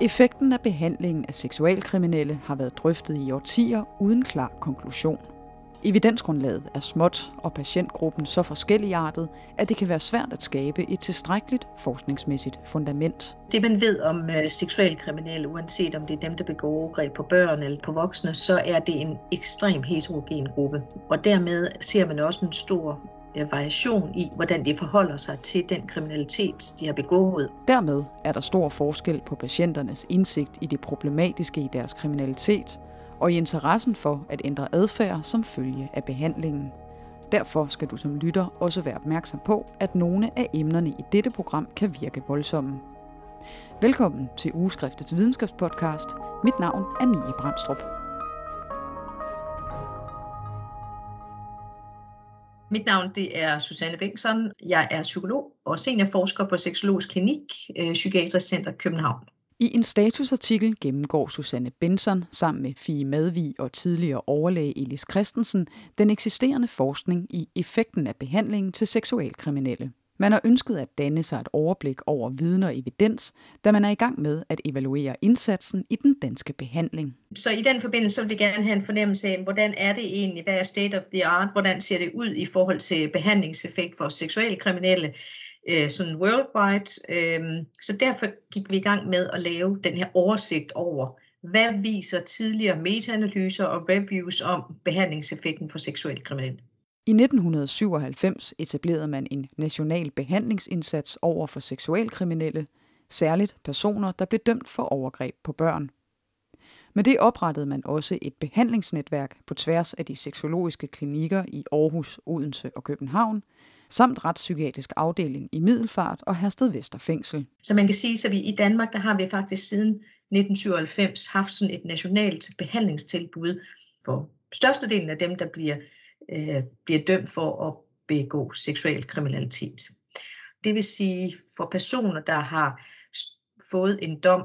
Effekten af behandlingen af seksualkriminelle har været drøftet i årtier uden klar konklusion. Evidensgrundlaget er småt, og patientgruppen så forskelligartet, at det kan være svært at skabe et tilstrækkeligt forskningsmæssigt fundament. Det man ved om øh, seksualkriminelle, uanset om det er dem, der begår overgreb på børn eller på voksne, så er det en ekstrem heterogen gruppe. Og dermed ser man også en stor variation i, hvordan de forholder sig til den kriminalitet, de har begået. Dermed er der stor forskel på patienternes indsigt i det problematiske i deres kriminalitet, og i interessen for at ændre adfærd som følge af behandlingen. Derfor skal du som lytter også være opmærksom på, at nogle af emnerne i dette program kan virke voldsomme. Velkommen til Ugeskriftets videnskabspodcast. Mit navn er Mie Brandstrup. Mit navn det er Susanne Bengtsson. Jeg er psykolog og seniorforsker på Seksologisk Klinik, øh, Psykiatrisk Center København. I en statusartikel gennemgår Susanne Benson sammen med Fie Madvig og tidligere overlæge Elis Christensen den eksisterende forskning i effekten af behandlingen til seksualkriminelle. Man har ønsket at danne sig et overblik over viden og evidens, da man er i gang med at evaluere indsatsen i den danske behandling. Så i den forbindelse vil vi gerne have en fornemmelse af, hvordan er det egentlig, hvad er state of the art, hvordan ser det ud i forhold til behandlingseffekt for seksualkriminelle, øh, sådan worldwide. Øh, så derfor gik vi i gang med at lave den her oversigt over, hvad viser tidligere metaanalyser og reviews om behandlingseffekten for seksuelle kriminelle. I 1997 etablerede man en national behandlingsindsats over for seksualkriminelle, særligt personer, der blev dømt for overgreb på børn. Med det oprettede man også et behandlingsnetværk på tværs af de seksologiske klinikker i Aarhus, Odense og København, samt retspsykiatrisk afdeling i Middelfart og Hersted Vester Fængsel. Så man kan sige, at vi i Danmark der har vi faktisk siden 1997 haft sådan et nationalt behandlingstilbud for størstedelen af dem, der bliver, øh, bliver dømt for at begå seksuel kriminalitet. Det vil sige for personer, der har fået en dom,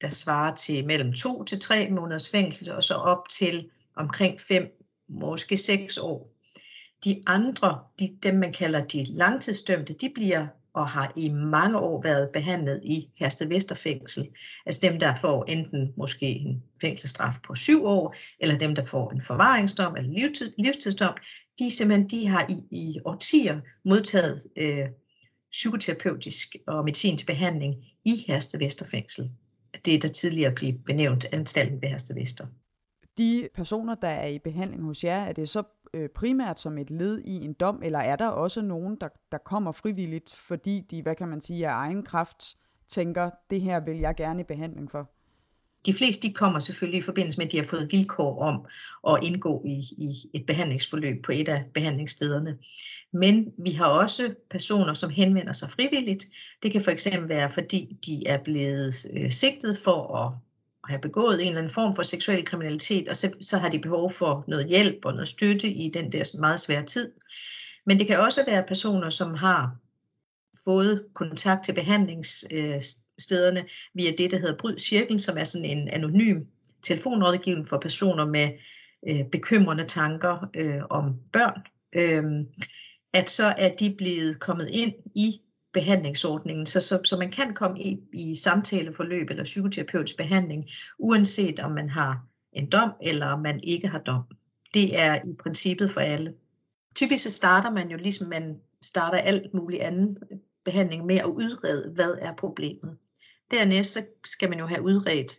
der svarer til mellem to til tre måneders fængsel, og så op til omkring fem, måske seks år de andre, de, dem man kalder de langtidsdømte, de bliver og har i mange år været behandlet i Herste Vesterfængsel. Altså dem, der får enten måske en fængselsstraf på syv år, eller dem, der får en forvaringsdom eller livstid, livstidsdom, de simpelthen de har i, i årtier modtaget øh, psykoterapeutisk og medicinsk behandling i Herste Vesterfængsel. Det, der tidligere blev benævnt anstalten ved Herste Vester. De personer, der er i behandling hos jer, er det så øh, primært som et led i en dom, eller er der også nogen, der, der kommer frivilligt, fordi de, hvad kan man sige, af egen kraft tænker, det her vil jeg gerne i behandling for? De fleste de kommer selvfølgelig i forbindelse med, at de har fået vilkår om at indgå i, i et behandlingsforløb på et af behandlingsstederne. Men vi har også personer, som henvender sig frivilligt. Det kan for eksempel være, fordi de er blevet øh, sigtet for at have begået en eller anden form for seksuel kriminalitet, og så, så har de behov for noget hjælp og noget støtte i den der meget svære tid. Men det kan også være personer, som har fået kontakt til behandlingsstederne via det, der hedder Bryd Cirkel, som er sådan en anonym telefonrådgivning for personer med øh, bekymrende tanker øh, om børn. Øh, at så er de blevet kommet ind i behandlingsordningen, så, så, så man kan komme i, i samtaleforløb eller psykoterapeutisk behandling, uanset om man har en dom eller om man ikke har dom. Det er i princippet for alle. Typisk så starter man jo ligesom man starter alt muligt anden behandling med at udrede, hvad er problemet. Dernæst så skal man jo have udredt,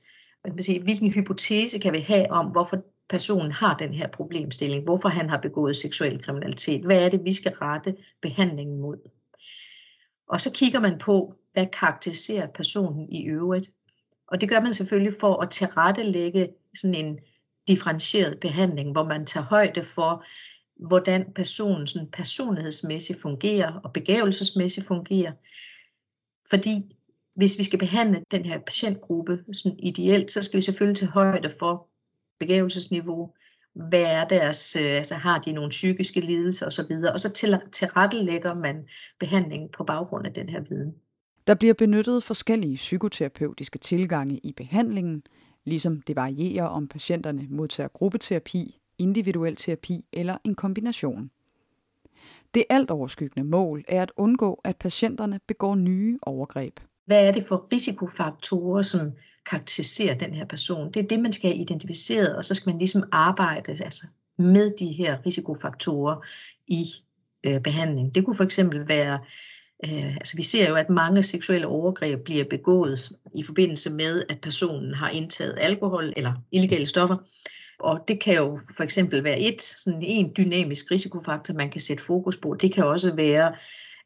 man kan sige, hvilken hypotese kan vi have om, hvorfor personen har den her problemstilling, hvorfor han har begået seksuel kriminalitet, hvad er det, vi skal rette behandlingen mod. Og så kigger man på, hvad karakteriserer personen i øvrigt. Og det gør man selvfølgelig for at tilrettelægge sådan en differentieret behandling, hvor man tager højde for, hvordan personen sådan personlighedsmæssigt fungerer og begævelsesmæssigt fungerer. Fordi hvis vi skal behandle den her patientgruppe sådan ideelt, så skal vi selvfølgelig tage højde for begævelsesniveau, hvad er deres, øh, altså har de nogle psykiske lidelser osv., og så til, tilrettelægger man behandlingen på baggrund af den her viden. Der bliver benyttet forskellige psykoterapeutiske tilgange i behandlingen, ligesom det varierer om patienterne modtager gruppeterapi, individuel terapi eller en kombination. Det alt overskyggende mål er at undgå, at patienterne begår nye overgreb. Hvad er det for risikofaktorer, som karakteriserer den her person? Det er det, man skal have identificeret, og så skal man ligesom arbejde altså, med de her risikofaktorer i øh, behandling. Det kunne for eksempel være Øh, altså vi ser jo, at mange seksuelle overgreb bliver begået i forbindelse med, at personen har indtaget alkohol eller illegale stoffer. Og det kan jo for eksempel være et, sådan en dynamisk risikofaktor, man kan sætte fokus på. Det kan også være,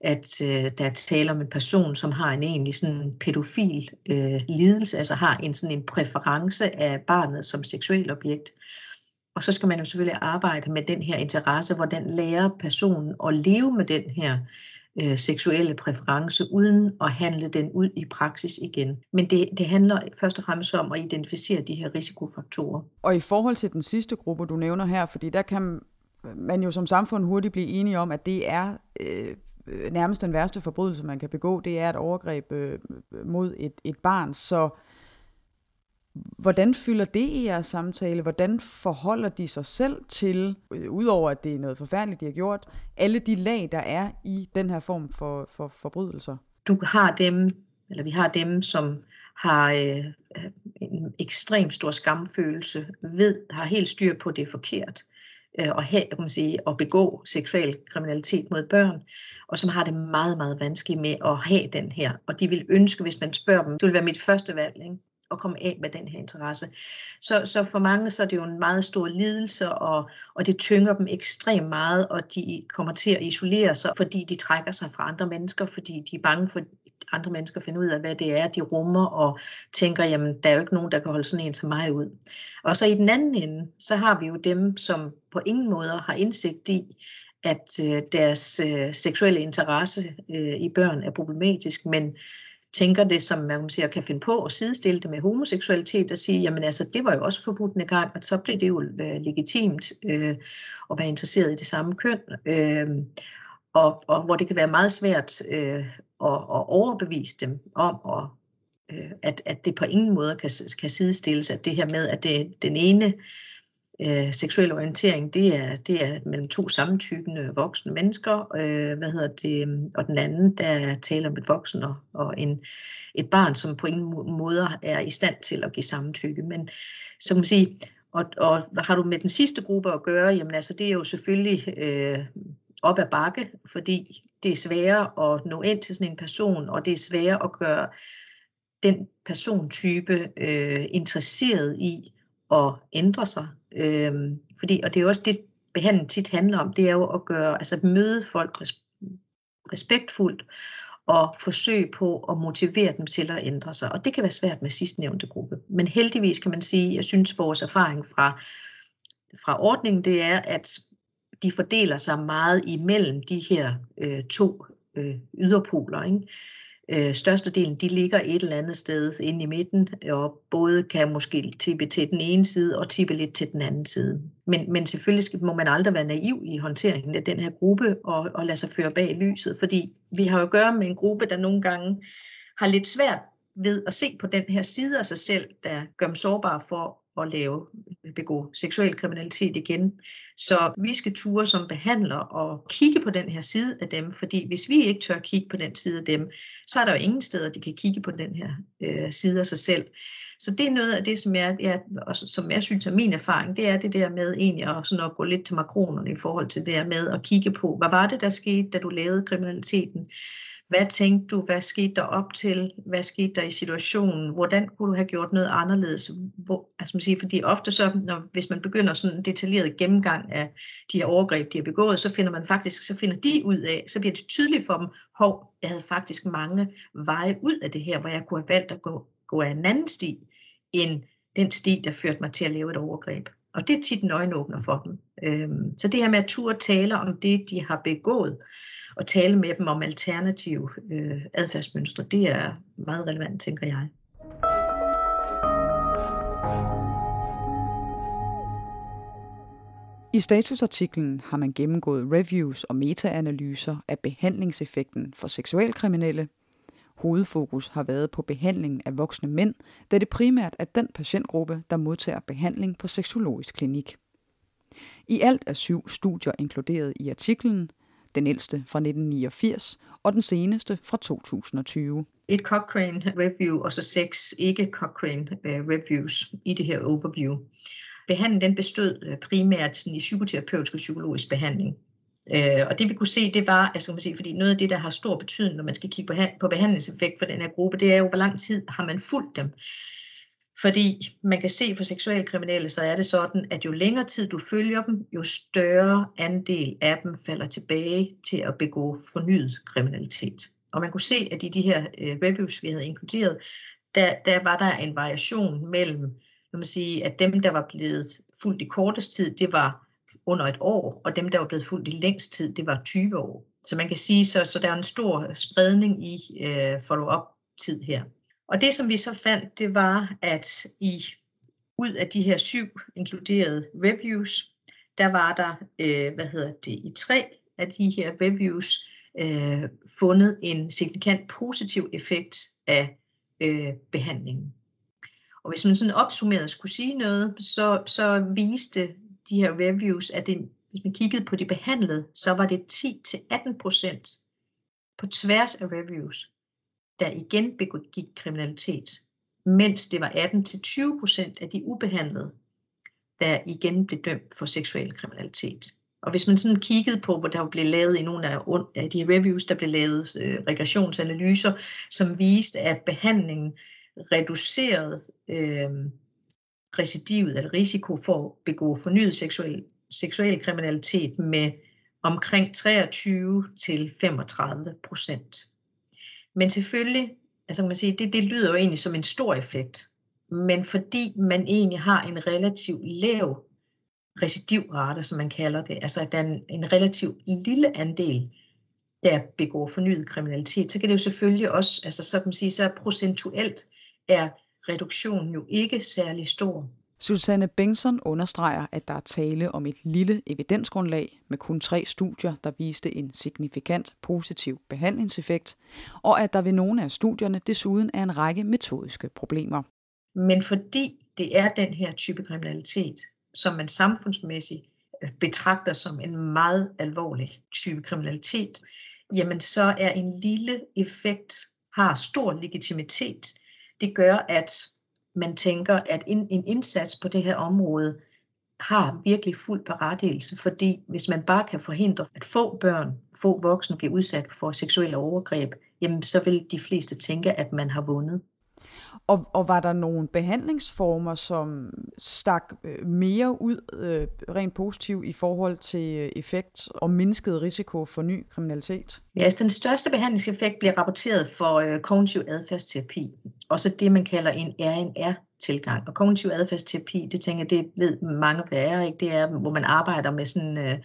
at øh, der er tale om en person, som har en egentlig sådan pædofil øh, lidelse, altså har en sådan en præference af barnet som seksuel objekt. Og så skal man jo selvfølgelig arbejde med den her interesse, hvordan lærer personen at leve med den her øh, seksuelle præference, uden at handle den ud i praksis igen. Men det, det handler først og fremmest om at identificere de her risikofaktorer. Og i forhold til den sidste gruppe, du nævner her, fordi der kan man jo som samfund hurtigt blive enige om, at det er øh, Øh, nærmest den værste forbrydelse, man kan begå, det er et overgreb øh, mod et, et barn. Så Hvordan fylder det i jeres samtale? Hvordan forholder de sig selv til, øh, udover at det er noget forfærdeligt, de har gjort, alle de lag, der er i den her form for, for forbrydelser? Du har dem, eller vi har dem, som har øh, øh en ekstrem stor skamfølelse, ved, har helt styr på, at det er forkert Øh, og at, have, kan man sige, at begå seksuel kriminalitet mod børn, og som har det meget, meget vanskeligt med at have den her. Og de vil ønske, hvis man spørger dem, det vil være mit første valg, ikke? at komme af med den her interesse. Så, så for mange så er det jo en meget stor lidelse, og, og det tynger dem ekstremt meget, og de kommer til at isolere sig, fordi de trækker sig fra andre mennesker, fordi de er bange for, andre mennesker finder ud af, hvad det er, de rummer, og tænker, jamen, der er jo ikke nogen, der kan holde sådan en som mig ud. Og så i den anden ende, så har vi jo dem, som på ingen måde har indsigt i, at øh, deres øh, seksuelle interesse øh, i børn er problematisk, men tænker det, som man kan, sige, kan finde på at sidestille det med homoseksualitet og sige, jamen altså, det var jo også forbudt en gang, og så blev det jo øh, legitimt øh, at være interesseret i det samme køn. Øh, og, og hvor det kan være meget svært øh, og, og overbevise dem om, at, øh, at, at det på ingen måde kan, kan sidestilles, at det her med, at det, den ene øh, seksuel orientering, det er, det er mellem to samtykkende voksne mennesker, øh, hvad hedder det, og den anden, der er tale om et voksen og, og en, et barn, som på ingen måde er i stand til at give samtykke. Men så kan man sige, og, og hvad har du med den sidste gruppe at gøre, jamen altså det er jo selvfølgelig øh, op ad bakke, fordi det er sværere at nå ind til sådan en person, og det er sværere at gøre den persontype øh, interesseret i at ændre sig. Øh, fordi, og det er jo også det, behandling tit handler om, det er jo at gøre, altså møde folk respektfuldt og forsøge på at motivere dem til at ændre sig. Og det kan være svært med sidstnævnte gruppe. Men heldigvis kan man sige, jeg synes vores erfaring fra, fra ordningen, det er, at de fordeler sig meget imellem de her øh, to øh, yderpoler. Ikke? øh, størstedelen de ligger et eller andet sted inde i midten, og både kan måske tippe til den ene side og tippe lidt til den anden side. Men, men selvfølgelig skal, må man aldrig være naiv i håndteringen af den her gruppe og, og lade sig føre bag lyset, fordi vi har jo at gøre med en gruppe, der nogle gange har lidt svært ved at se på den her side af sig selv, der gør dem sårbare for at lave, begå seksuel kriminalitet igen. Så vi skal ture som behandler og kigge på den her side af dem, fordi hvis vi ikke tør kigge på den side af dem, så er der jo ingen steder, de kan kigge på den her øh, side af sig selv. Så det er noget af det, som jeg, jeg, som jeg synes er min erfaring, det er det der med egentlig at, sådan at gå lidt til makronerne i forhold til det der med at kigge på, hvad var det, der skete, da du lavede kriminaliteten? Hvad tænkte du? Hvad skete der op til? Hvad skete der i situationen? Hvordan kunne du have gjort noget anderledes? Hvor, altså man siger, fordi ofte så, når, hvis man begynder sådan en detaljeret gennemgang af de her overgreb, de har begået, så finder man faktisk, så finder de ud af, så bliver det tydeligt for dem, hov, jeg havde faktisk mange veje ud af det her, hvor jeg kunne have valgt at gå, gå af en anden sti, end den sti, der førte mig til at lave et overgreb. Og det er tit en øjenåbner for dem. Øhm, så det her med at turde tale om det, de har begået, og tale med dem om alternative øh, adfærdsmønstre, det er meget relevant, tænker jeg. I statusartiklen har man gennemgået reviews og metaanalyser af behandlingseffekten for seksualkriminelle. Hovedfokus har været på behandlingen af voksne mænd, da det primært er den patientgruppe, der modtager behandling på seksologisk klinik. I alt er syv studier inkluderet i artiklen, den ældste fra 1989 og den seneste fra 2020. et Cochrane review og så seks ikke Cochrane øh, reviews i det her overview. Behandlingen den bestod øh, primært sådan, i psykoterapeutisk og psykologisk behandling. Øh, og det vi kunne se, det var, altså man sige, fordi noget af det, der har stor betydning, når man skal kigge på, på behandlingseffekt for den her gruppe, det er jo, hvor lang tid har man fulgt dem. Fordi man kan se for seksuelle kriminelle, så er det sådan, at jo længere tid du følger dem, jo større andel af dem falder tilbage til at begå fornyet kriminalitet. Og man kunne se, at i de her øh, reviews, vi havde inkluderet, der, der var der en variation mellem, når man sige, at dem, der var blevet fuldt i kortest tid, det var under et år, og dem, der var blevet fuldt i længst tid, det var 20 år. Så man kan sige, så, så der er en stor spredning i øh, follow-up-tid her. Og det, som vi så fandt, det var, at i ud af de her syv inkluderede reviews, der var der, øh, hvad hedder det, i tre af de her reviews, øh, fundet en signifikant positiv effekt af øh, behandlingen. Og hvis man sådan opsummeret skulle sige noget, så, så viste de her reviews, at det, hvis man kiggede på de behandlede, så var det 10-18 procent på tværs af reviews, der igen begik kriminalitet, mens det var 18-20% af de ubehandlede, der igen blev dømt for seksuel kriminalitet. Og hvis man sådan kiggede på, hvor der blev lavet i nogle af de reviews, der blev lavet øh, regressionsanalyser, som viste, at behandlingen reducerede øh, recidivet eller risiko for at begå fornyet seksuel, seksuel kriminalitet med omkring 23 til 35 procent. Men selvfølgelig, altså kan man sige, det, det lyder jo egentlig som en stor effekt, men fordi man egentlig har en relativt lav recidivrate, som man kalder det, altså at der er en, en relativt lille andel, der begår fornyet kriminalitet, så kan det jo selvfølgelig også, altså så kan man sige, så procentuelt er reduktionen jo ikke særlig stor. Susanne Bengtsson understreger, at der er tale om et lille evidensgrundlag med kun tre studier, der viste en signifikant positiv behandlingseffekt, og at der ved nogle af studierne desuden er en række metodiske problemer. Men fordi det er den her type kriminalitet, som man samfundsmæssigt øh, betragter som en meget alvorlig type kriminalitet, jamen så er en lille effekt har stor legitimitet. Det gør, at man tænker, at en, en indsats på det her område har virkelig fuld berettigelse, fordi hvis man bare kan forhindre, at få børn, få voksne bliver udsat for seksuelle overgreb, jamen så vil de fleste tænke, at man har vundet. Og, og var der nogle behandlingsformer, som stak øh, mere ud øh, rent positivt i forhold til øh, effekt og mindsket risiko for ny kriminalitet? Ja, altså den største behandlingseffekt bliver rapporteret for øh, kognitiv adfærdsterapi, og så det, man kalder en RNR-tilgang. Og kognitiv adfærdsterapi, det tænker jeg, det ved mange, hvad er, ikke? det er, hvor man arbejder med sådan, øh,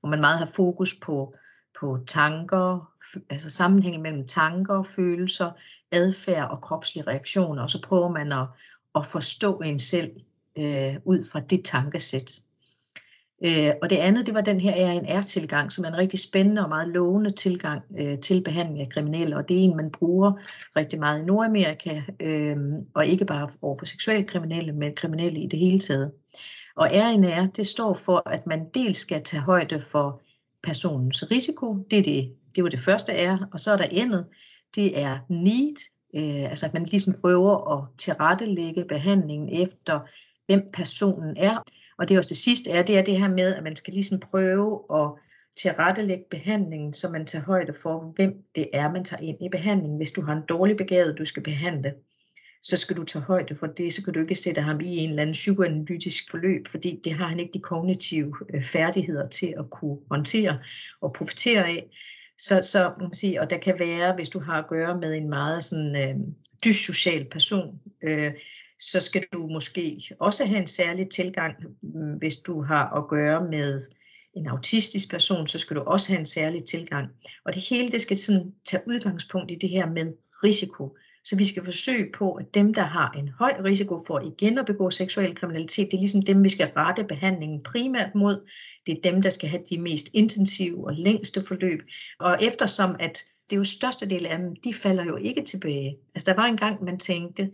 hvor man meget har fokus på på tanker, altså sammenhænge mellem tanker, følelser, adfærd og kropslige reaktioner, og så prøver man at, at forstå en selv øh, ud fra det tankesæt. Øh, og det andet, det var den her RNR-tilgang, som er en rigtig spændende og meget lovende tilgang øh, til behandling af kriminelle, og det er en, man bruger rigtig meget i Nordamerika, øh, og ikke bare over for seksuelle kriminelle, men kriminelle i det hele taget. Og RNR, det står for, at man dels skal tage højde for personens risiko. Det, er det, det var det første er, og så er der endet, det er need, øh, altså at man ligesom prøver at tilrettelægge behandlingen efter, hvem personen er. Og det er også det sidste er, det er det her med, at man skal ligesom prøve at tilrettelægge behandlingen, så man tager højde for, hvem det er, man tager ind i behandlingen. Hvis du har en dårlig begavet, du skal behandle, så skal du tage højde for det, så kan du ikke sætte ham i en eller anden psykoanalytisk forløb, fordi det har han ikke de kognitive øh, færdigheder til at kunne håndtere og profitere af. Så, så man sige, og der kan være, hvis du har at gøre med en meget sådan øh, dyssocial person, øh, så skal du måske også have en særlig tilgang, øh, hvis du har at gøre med en autistisk person, så skal du også have en særlig tilgang. Og det hele det skal sådan tage udgangspunkt i det her med risiko. Så vi skal forsøge på, at dem, der har en høj risiko for igen at begå seksuel kriminalitet, det er ligesom dem, vi skal rette behandlingen primært mod. Det er dem, der skal have de mest intensive og længste forløb. Og eftersom at det er jo største del af dem, de falder jo ikke tilbage. Altså der var en gang, man tænkte,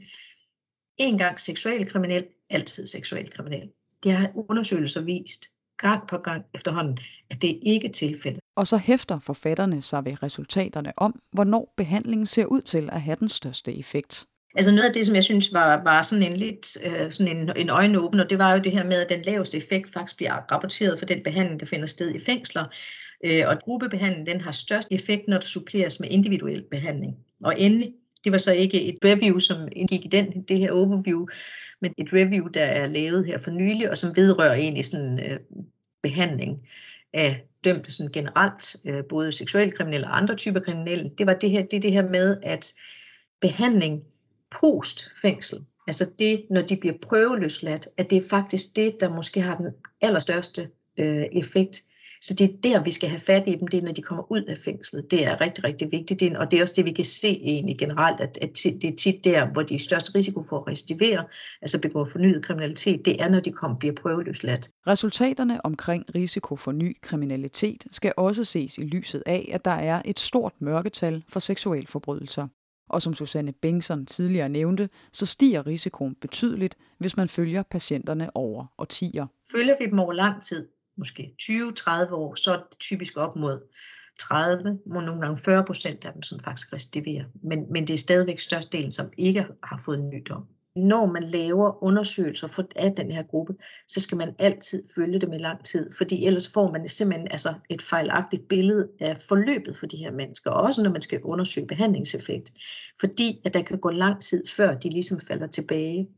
en gang seksuel kriminel, altid seksuel kriminel. Det har undersøgelser vist gang på gang efterhånden, at det ikke er tilfældet. Og så hæfter forfatterne sig ved resultaterne om, hvornår behandlingen ser ud til at have den største effekt. Altså noget af det, som jeg synes var, var sådan en lidt øh, sådan en, en øjenåbner, det var jo det her med, at den laveste effekt faktisk bliver rapporteret for den behandling, der finder sted i fængsler. Øh, og gruppebehandling, den har størst effekt, når det suppleres med individuel behandling. Og endelig, det var så ikke et review, som indgik i den, det her overview, men et review, der er lavet her for nylig, og som vedrører egentlig sådan øh, behandling af dømte sådan generelt, øh, både seksuelle kriminelle og andre typer kriminelle. Det var det her, det, det her med, at behandling post-fængsel, altså det, når de bliver prøveløsladt, at det er faktisk det, der måske har den allerstørste øh, effekt. Så det er der, vi skal have fat i dem, det er, når de kommer ud af fængslet. Det er rigtig, rigtig vigtigt, det er, og det er også det, vi kan se egentlig generelt, at, at det er tit der, hvor de er størst risiko for at recidivere, altså begå fornyet kriminalitet, det er, når de kommer bliver prøveløsladt. Resultaterne omkring risiko for ny kriminalitet skal også ses i lyset af, at der er et stort mørketal for seksualforbrydelser. Og som Susanne Bengtsson tidligere nævnte, så stiger risikoen betydeligt, hvis man følger patienterne over årtier. Følger vi dem over lang tid, måske 20-30 år, så er det typisk op mod 30, må nogle gange 40 procent af dem, som faktisk restiverer. Men, men det er stadigvæk størstedelen, som ikke har fået en ny dom når man laver undersøgelser for, af den her gruppe, så skal man altid følge dem i lang tid, fordi ellers får man simpelthen altså et fejlagtigt billede af forløbet for de her mennesker, også når man skal undersøge behandlingseffekt, fordi at der kan gå lang tid før de ligesom falder tilbage.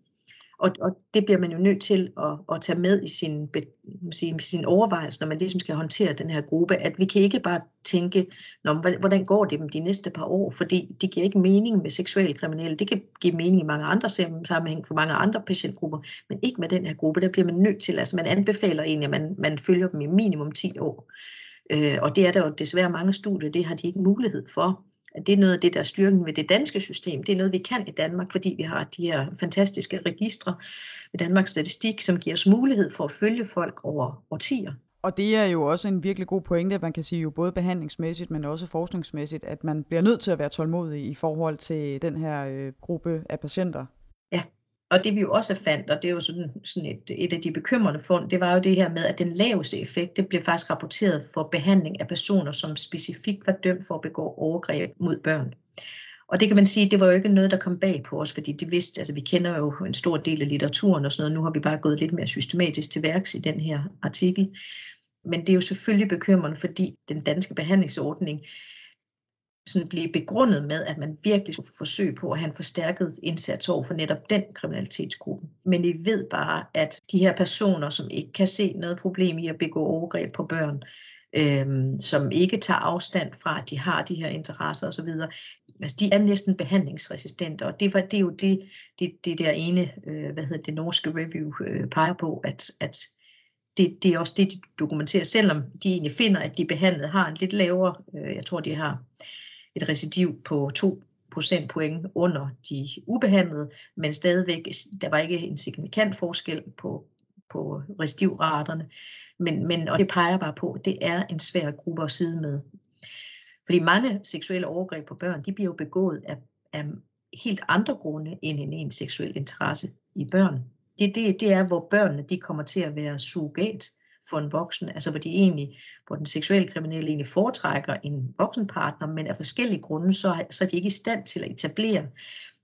Og, og det bliver man jo nødt til at, at tage med i sin, sige, sin overvejelse, når man ligesom skal håndtere den her gruppe, at vi kan ikke bare tænke, hvordan går det dem de næste par år, fordi det giver ikke mening med seksuelle kriminelle. Det kan give mening i mange andre sammenhæng for mange andre patientgrupper, men ikke med den her gruppe. Der bliver man nødt til, altså man anbefaler egentlig, at man, man følger dem i minimum 10 år. Øh, og det er der jo desværre mange studier, det har de ikke mulighed for at det er noget af det, der er styrken ved det danske system. Det er noget, vi kan i Danmark, fordi vi har de her fantastiske registre ved Danmarks Statistik, som giver os mulighed for at følge folk over årtier. Og det er jo også en virkelig god pointe, at man kan sige jo både behandlingsmæssigt, men også forskningsmæssigt, at man bliver nødt til at være tålmodig i forhold til den her øh, gruppe af patienter. Og det vi jo også fandt, og det er jo sådan, sådan et, et af de bekymrende fund, det var jo det her med, at den laveste effekt, det blev faktisk rapporteret for behandling af personer, som specifikt var dømt for at begå overgreb mod børn. Og det kan man sige, det var jo ikke noget, der kom bag på os, fordi det vidste, altså vi kender jo en stor del af litteraturen og sådan noget. Nu har vi bare gået lidt mere systematisk til værks i den her artikel. Men det er jo selvfølgelig bekymrende, fordi den danske behandlingsordning sådan blive begrundet med, at man virkelig skulle forsøge på at have en forstærket indsats over for netop den kriminalitetsgruppe. Men I ved bare, at de her personer, som ikke kan se noget problem i at begå overgreb på børn, øhm, som ikke tager afstand fra, at de har de her interesser osv., altså de er næsten behandlingsresistente, og det var det er jo det, det, det der ene, øh, hvad hedder det norske review øh, peger på, at, at det, det er også det, de dokumenterer, selvom de egentlig finder, at de behandlede har en lidt lavere, øh, jeg tror de har et recidiv på 2 procentpoint under de ubehandlede, men stadigvæk, der var ikke en signifikant forskel på, på recidivraterne. Men, men, og det peger bare på, at det er en svær gruppe at sidde med. Fordi mange seksuelle overgreb på børn, de bliver jo begået af, af helt andre grunde end en, en seksuel interesse i børn. Det, det, det er, hvor børnene de kommer til at være surrogat for en voksen, altså hvor de egentlig, hvor den seksuelle kriminelle egentlig foretrækker en voksenpartner, men af forskellige grunde, så, så er de ikke i stand til at etablere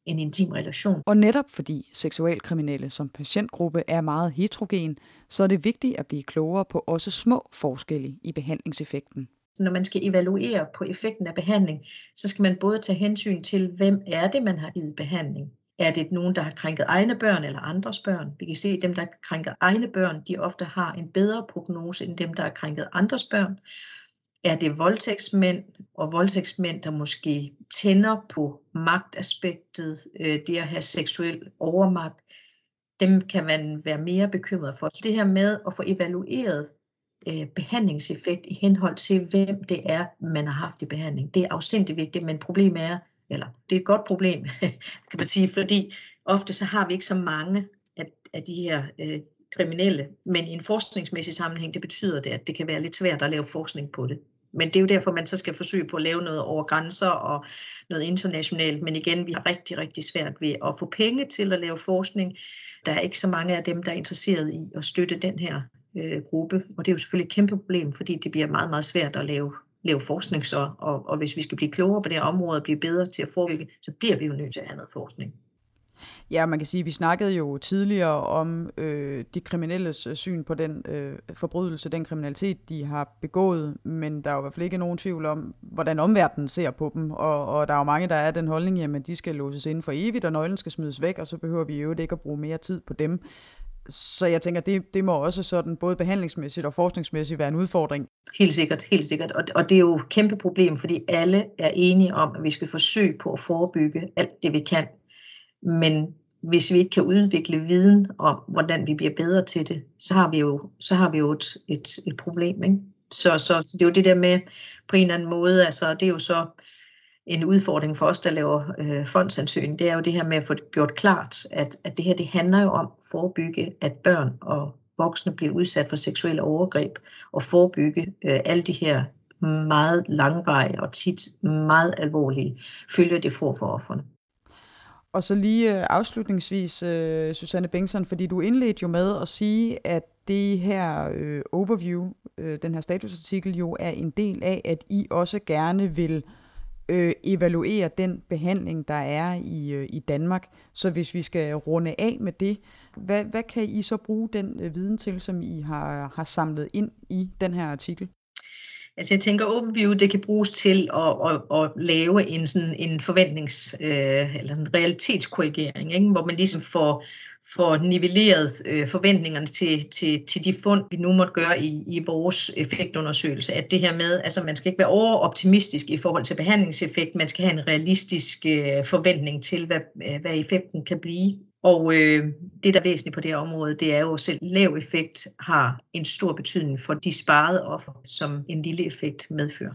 en intim relation. Og netop fordi seksualkriminelle som patientgruppe er meget heterogen, så er det vigtigt at blive klogere på også små forskelle i behandlingseffekten. Når man skal evaluere på effekten af behandling, så skal man både tage hensyn til, hvem er det, man har givet behandling. Er det nogen, der har krænket egne børn eller andres børn? Vi kan se, at dem, der har krænket egne børn, de ofte har en bedre prognose end dem, der har krænket andres børn. Er det voldtægtsmænd og voldtægtsmænd, der måske tænder på magtaspektet, øh, det at have seksuel overmagt, dem kan man være mere bekymret for. Så det her med at få evalueret øh, behandlingseffekt i henhold til, hvem det er, man har haft i behandling, det er afsindig vigtigt, men problemet er, eller det er et godt problem, kan man sige, fordi ofte så har vi ikke så mange af, af de her øh, kriminelle, men i en forskningsmæssig sammenhæng, det betyder det, at det kan være lidt svært at lave forskning på det. Men det er jo derfor, man så skal forsøge på at lave noget over grænser og noget internationalt. Men igen, vi har rigtig, rigtig svært ved at få penge til at lave forskning. Der er ikke så mange af dem, der er interesseret i at støtte den her øh, gruppe. Og det er jo selvfølgelig et kæmpe problem, fordi det bliver meget, meget svært at lave lave forskning så, og, og hvis vi skal blive klogere på det her område og blive bedre til at forebygge, så bliver vi jo nødt til at have noget forskning. Ja, man kan sige, at vi snakkede jo tidligere om øh, de kriminelles øh, syn på den øh, forbrydelse, den kriminalitet, de har begået, men der er jo i hvert fald ikke nogen tvivl om, hvordan omverdenen ser på dem, og, og der er jo mange, der er den holdning, jamen de skal låses inden for evigt, og nøglen skal smides væk, og så behøver vi jo ikke at bruge mere tid på dem. Så jeg tænker, det, det må også sådan både behandlingsmæssigt og forskningsmæssigt være en udfordring. Helt sikkert, helt sikkert. Og, og det er jo et kæmpe problem, fordi alle er enige om, at vi skal forsøge på at forebygge alt det, vi kan. Men hvis vi ikke kan udvikle viden om, hvordan vi bliver bedre til det, så har vi jo, så har vi jo et, et, et problem. Ikke? Så, så, så det er jo det der med på en eller anden måde, altså det er jo så en udfordring for os, der laver øh, fondsansøgning, det er jo det her med at få det gjort klart, at, at det her det handler jo om at forebygge, at børn og voksne bliver udsat for seksuelle overgreb, og forebygge øh, alle de her meget langvarige og tit meget alvorlige følger, det får for offerne. Og så lige øh, afslutningsvis, øh, Susanne Bengtsson, fordi du indledte jo med at sige, at det her øh, overview, øh, den her statusartikel jo er en del af, at I også gerne vil øh, evaluere den behandling, der er i, øh, i Danmark. Så hvis vi skal runde af med det, hvad, hvad kan I så bruge den øh, viden til, som I har, har samlet ind i den her artikel? Altså jeg tænker, OpenView det kan bruges til at, at, at lave en, sådan en forventnings- øh, eller en realitetskorrigering, ikke? hvor man ligesom får, får nivelleret øh, forventningerne til, til, til de fund, vi nu måtte gøre i, i vores effektundersøgelse. At det her med, altså man skal ikke være overoptimistisk i forhold til behandlingseffekt, man skal have en realistisk øh, forventning til, hvad, øh, hvad effekten kan blive. Og øh, det, der er væsentligt på det her område, det er jo, at selv lav effekt har en stor betydning for de sparede offer, som en lille effekt medfører.